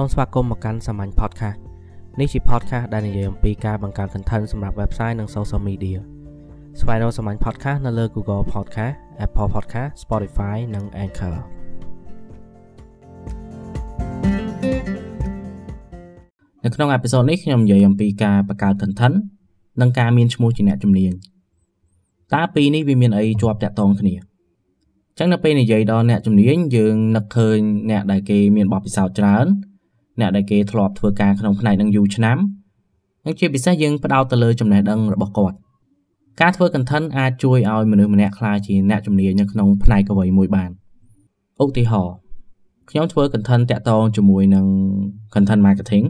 សូមស្វាគមន៍មកកាន់សាមញ្ញ podcast នេះជា podcast ដែលនិយាយអំពីការបង្កើត content សម្រាប់ website និង social media ស្វែងរកសាមញ្ញ podcast នៅលើ Google Podcast Apple Podcast Spotify និង Anchor នៅក្នុងអេពីសូតនេះខ្ញុំនិយាយអំពីការបង្កើត content និងការមានឈ្មោះជាអ្នកជំនាញតើពីរនេះវាមានអីជាប់តាក់ទងគ្នាចឹងនៅពេលនិយាយដល់អ្នកជំនាញយើងនឹកឃើញអ្នកដែលគេមានបទពិសោធន៍ច្រើន អ្នកដែលគេធ្លាប់ធ្វើការក្នុងផ្នែកនឹងយូរឆ្នាំនិងជាពិសេសយើងផ្ដោតទៅលើចំណេះដឹងរបស់គាត់ការធ្វើ content អាចជួយឲ្យមនុស្សម្នាក់ក្លាយជាអ្នកជំនាញនៅក្នុងផ្នែកអ្វីមួយបានឧទាហរណ៍ខ្ញុំធ្វើ content តាក់ទងជាមួយនឹង content marketing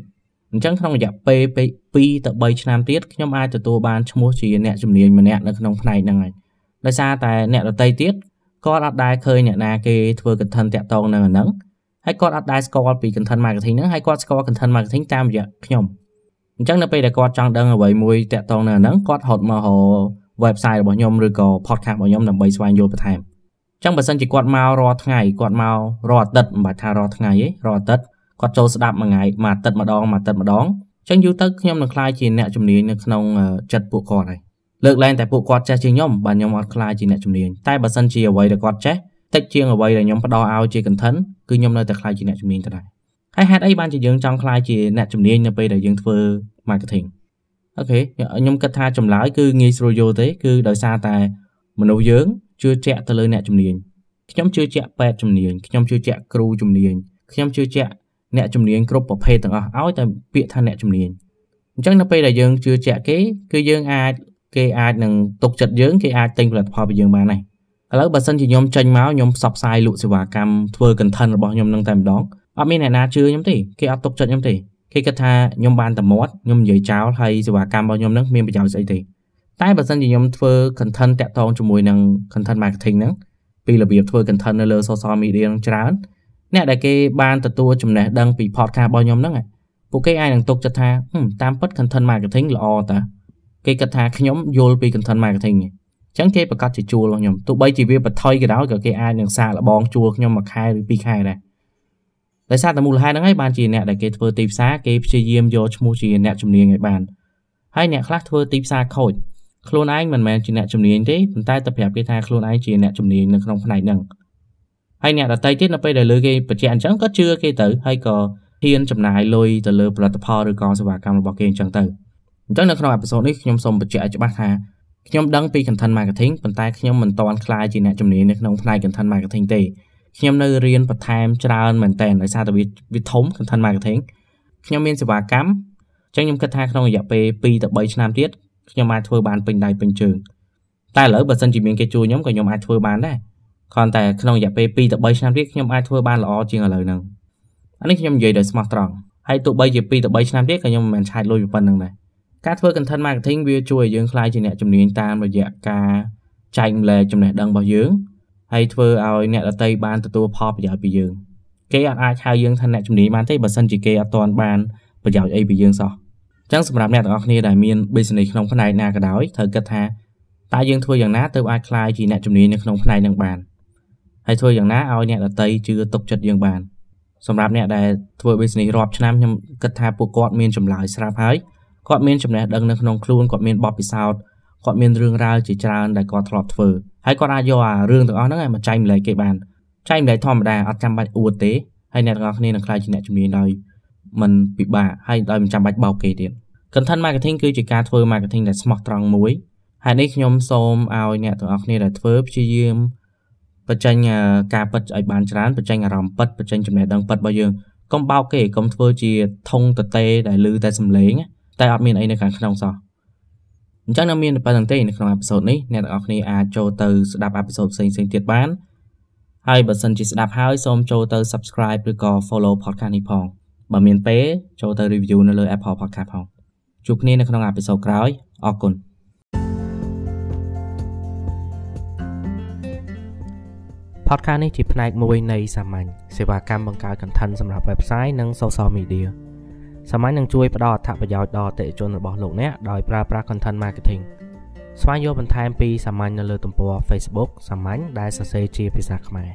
អញ្ចឹងក្នុងរយៈពេល2ទៅ3ឆ្នាំទៀតខ្ញុំអាចទទួលបានឈ្មោះជាអ្នកជំនាញម្នាក់នៅក្នុងផ្នែកហ្នឹងហើយដោយសារតែអ្នកដតីទៀតគាត់អត់ដែលឃើញអ្នកណាគេធ្វើ content តាក់ទងនឹងអាហ្នឹង ហើយគាត់អត់ដែលស្គាល់ពី content marketing ហ្នឹងហើយគាត់ស្គាល់ content marketing តាមរយៈខ្ញុំអញ្ចឹងនៅពេលដែលគាត់ចង់ដឹងអ្វីមួយតាក់ទងនឹងអាហ្នឹងគាត់ហត់មករក website របស់ខ្ញុំឬក៏ podcast របស់ខ្ញុំដើម្បីស្វែងយល់បន្ថែមអញ្ចឹងបើសិនជាគាត់មករាល់ថ្ងៃគាត់មករាល់អាទិត្យមិនបាច់ថារាល់ថ្ងៃទេរាល់អាទិត្យគាត់ចូលស្ដាប់មួយថ្ងៃមួយអាទិត្យម្ដងមួយអាទិត្យម្ដងអញ្ចឹងយូរទៅខ្ញុំនឹងក្លាយជាអ្នកជំនាញនៅក្នុងចិត្តពួកគាត់ហើយលើកលែងតែពួកគាត់ចេះជាងខ្ញុំបាទខ្ញុំអត់ខ្លាចជាអ្នកជំនាញតែបើសិនជាអ្វីដែលគាត់ចេះ តិចជាងអ្វីដែលខ្ញុំផ្ដល់ឲ្យជា content គឺខ្ញុំនៅតែខ្លាចជាអ្នកជំនាញទៅដែរហើយហេតុអីបានជាយើងចង់ខ្លាចជាអ្នកជំនាញនៅពេលដែលយើងធ្វើ marketing អូខេខ្ញុំគិតថាចម្លើយគឺងាយស្រួលយល់ទេគឺដោយសារតែមនុស្សយើងជឿជាក់ទៅលើអ្នកជំនាញខ្ញុំជឿជាក់ពេទ្យជំនាញខ្ញុំជឿជាក់គ្រូជំនាញខ្ញុំជឿជាក់អ្នកជំនាញគ្រប់ប្រភេទទាំងអស់ឲ្យតែពាក្យថាអ្នកជំនាញអញ្ចឹងនៅពេលដែលយើងជឿជាក់គេគឺយើងអាចគេអាចនឹងទុកចិត្តយើងគេអាចទិញផលិតផលពីយើងបានដែរ ឥឡូវបើសិនជាខ្ញុំចេញមកខ្ញុំផ្សព្វផ្សាយលក់សេវាកម្មធ្វើ content របស់ខ្ញុំនឹងតែម្ដងអត់មានអ្នកណាជឿខ្ញុំទេគេអត់ទុកចិត្តខ្ញុំទេគេគិតថាខ្ញុំបានតែមាត់ខ្ញុំនិយាយចោលហើយសេវាកម្មរបស់ខ្ញុំនឹងមានប្រយោជន៍ស្អីទេតែបើសិនជាខ្ញុំធ្វើ content តាក់ទងជាមួយនឹង content marketing ហ្នឹងពីរបៀបធ្វើ content នៅលើ social media នឹងច្រើនអ្នកដែលគេបានទទួលចំណេះដឹងពី podcast របស់ខ្ញុំហ្នឹងពួកគេអាចនឹងទុកចិត្តថាតាមពិត content marketing ល្អតាគេគិតថាខ្ញុំយល់ពី content marketing អញ្ចឹងគេប្រកាសជាជួលរបស់ខ្ញុំទោះបីជាវាបន្ថយក៏ដោយក៏គេអាចនឹងសាកល្បងជួលខ្ញុំមួយខែឬពីរខែដែរដោយសារតែមូលហេតុហ្នឹងហើយបានជាអ្នកដែលគេធ្វើទីផ្សារគេព្យាយាមយកឈ្មោះជាអ្នកជំនាញឲ្យបានហើយអ្នកខ្លះធ្វើទីផ្សារខូចខ្លួនឯងមិនមែនជាអ្នកជំនាញទេប៉ុន្តែតែប្រាប់គេថាខ្លួនឯងជាអ្នកជំនាញនៅក្នុងផ្នែកហ្នឹងហើយអ្នកដតីទៀតនៅពេលដែលលើគេបញ្ជាក់អញ្ចឹងក៏ជឿគេទៅហើយក៏ហ៊ានចំណាយលុយទៅលើផលិតផលឬក៏សេវាកម្មរបស់គេអញ្ចឹងទៅអញ្ចឹងនៅក្នុងអេពីសូតនេះខ្ញុំសូមបញ្ជាក់ឲ្យច្បាស់ថា ខ្ញុំដឹងពី content marketing ប៉ុន្តែខ្ញុំមិនទាន់ខ្លាយជាអ្នកជំនាញនៅក្នុងផ្នែក content marketing ទេខ្ញុំនៅរៀនបន្ថែមច្រើនមែនតើដោយសារតែវាធំ content marketing ខ្ញុំមានសេវាកម្មអញ្ចឹងខ្ញុំគិតថាក្នុងរយៈពេល2ទៅ3ឆ្នាំទៀតខ្ញុំអាចធ្វើបានពេញដៃពេញជើងតែឥឡូវបើសិនជាមានគេជួយខ្ញុំក៏ខ្ញុំអាចធ្វើបានដែរគ្រាន់តែក្នុងរយៈពេល2ទៅ3ឆ្នាំទៀតខ្ញុំអាចធ្វើបានល្អជាងឥឡូវហ្នឹងអានេះខ្ញុំនិយាយដោយស្មោះត្រង់ហើយទោះបីជា2ទៅ3ឆ្នាំទៀតក៏ខ្ញុំមិនមែនឆាយលុយប៉ុណ្្នឹងដែរ ការធ្វើ content marketing វាជួយឲ្យយើងក្លាយជាអ្នកជំនាញតាមរយៈការចែកម្លែកចំណេះដឹងរបស់យើងហើយធ្វើឲ្យអ្នកដទៃបានទទួលផលប្រយោជន៍ពីយើងគេអត់អាចហៅយើងថាអ្នកជំនាញបានទេបើសិនជាគេអត់ទាន់បានប្រយោជន៍អីពីយើងសោះអញ្ចឹងសម្រាប់អ្នកទាំងអស់គ្នាដែលមាន business ក្នុងផ្នែកណាក៏ដោយត្រូវគិតថាតើយើងធ្វើយ៉ាងណាទើបអាចក្លាយជាអ្នកជំនាញនៅក្នុងផ្នែកនឹងបានហើយធ្វើយ៉ាងណាឲ្យអ្នកដទៃជឿទុកចិត្តយើងបានសម្រាប់អ្នកដែលធ្វើ business រាប់ឆ្នាំខ្ញុំគិតថាពួកគាត់មានចម្លើយស្រាប់ហើយ គាត់មានចំណេះដឹងនៅក្នុងខ្លួនគាត់មានបទពិសោធន៍គាត់មានរឿងរ៉ាវជាច្រើនដែលគាត់ធ្លាប់ធ្វើហើយគាត់អាចយកអារឿងទាំងអស់ហ្នឹងឲ្យមកចែកម្លែកគេបានចែកម្លែកធម្មតាអត់ចាំបាច់អួតទេហើយអ្នកទាំងអស់គ្នានឹងក្លាយជាអ្នកជំនាញដោយមិនពិបាកហើយដោយមិនចាំបាច់បោកគេទៀត content marketing គឺជាការធ្វើ marketing ដែលស្មោះត្រង់មួយហើយនេះខ្ញុំសូមឲ្យអ្នកទាំងអស់គ្នាដែលធ្វើព្យាយាមបញ្ចេញការពិតឲ្យបានច្រើនបញ្ចេញអារម្មណ៍ពិតបញ្ចេញចំណេះដឹងពិតរបស់យើងកុំបោកគេកុំធ្វើជាធុងតេដែលឮតែសំឡេង តែអត់មានអីនៅខាងក្នុងសោះអញ្ចឹងនៅមានប៉ុណ្្នឹងទេនៅក្នុងអេពីសូតនេះអ្នកទាំងអស់គ្នាអាចចូលទៅស្ដាប់អេពីសូតផ្សេងៗទៀតបានហើយបើសិនជាស្ដាប់ហើយសូមចូលទៅ subscribe ឬក៏ follow podcast នេះផងបើមានពេលចូលទៅ review នៅលើ Apple Podcast ផងជួបគ្នានៅក្នុងអេពីសូតក្រោយអរគុណ podcast នេះជាផ្នែកមួយនៃសាមញ្ញសេវាកម្មបង្កើត content សម្រាប់ website និង social media សាមញ្ញនឹងជួយផ្ដល់អត្ថប្រយោជន៍ដល់អតិថិជនរបស់លោកអ្នកដោយប្រើប្រាស់ content marketing ស្វែងយល់បន្ថែមពីសាមញ្ញនៅលើទំព័រ Facebook សាមញ្ញដែលសរសេរជាភាសាខ្មែរ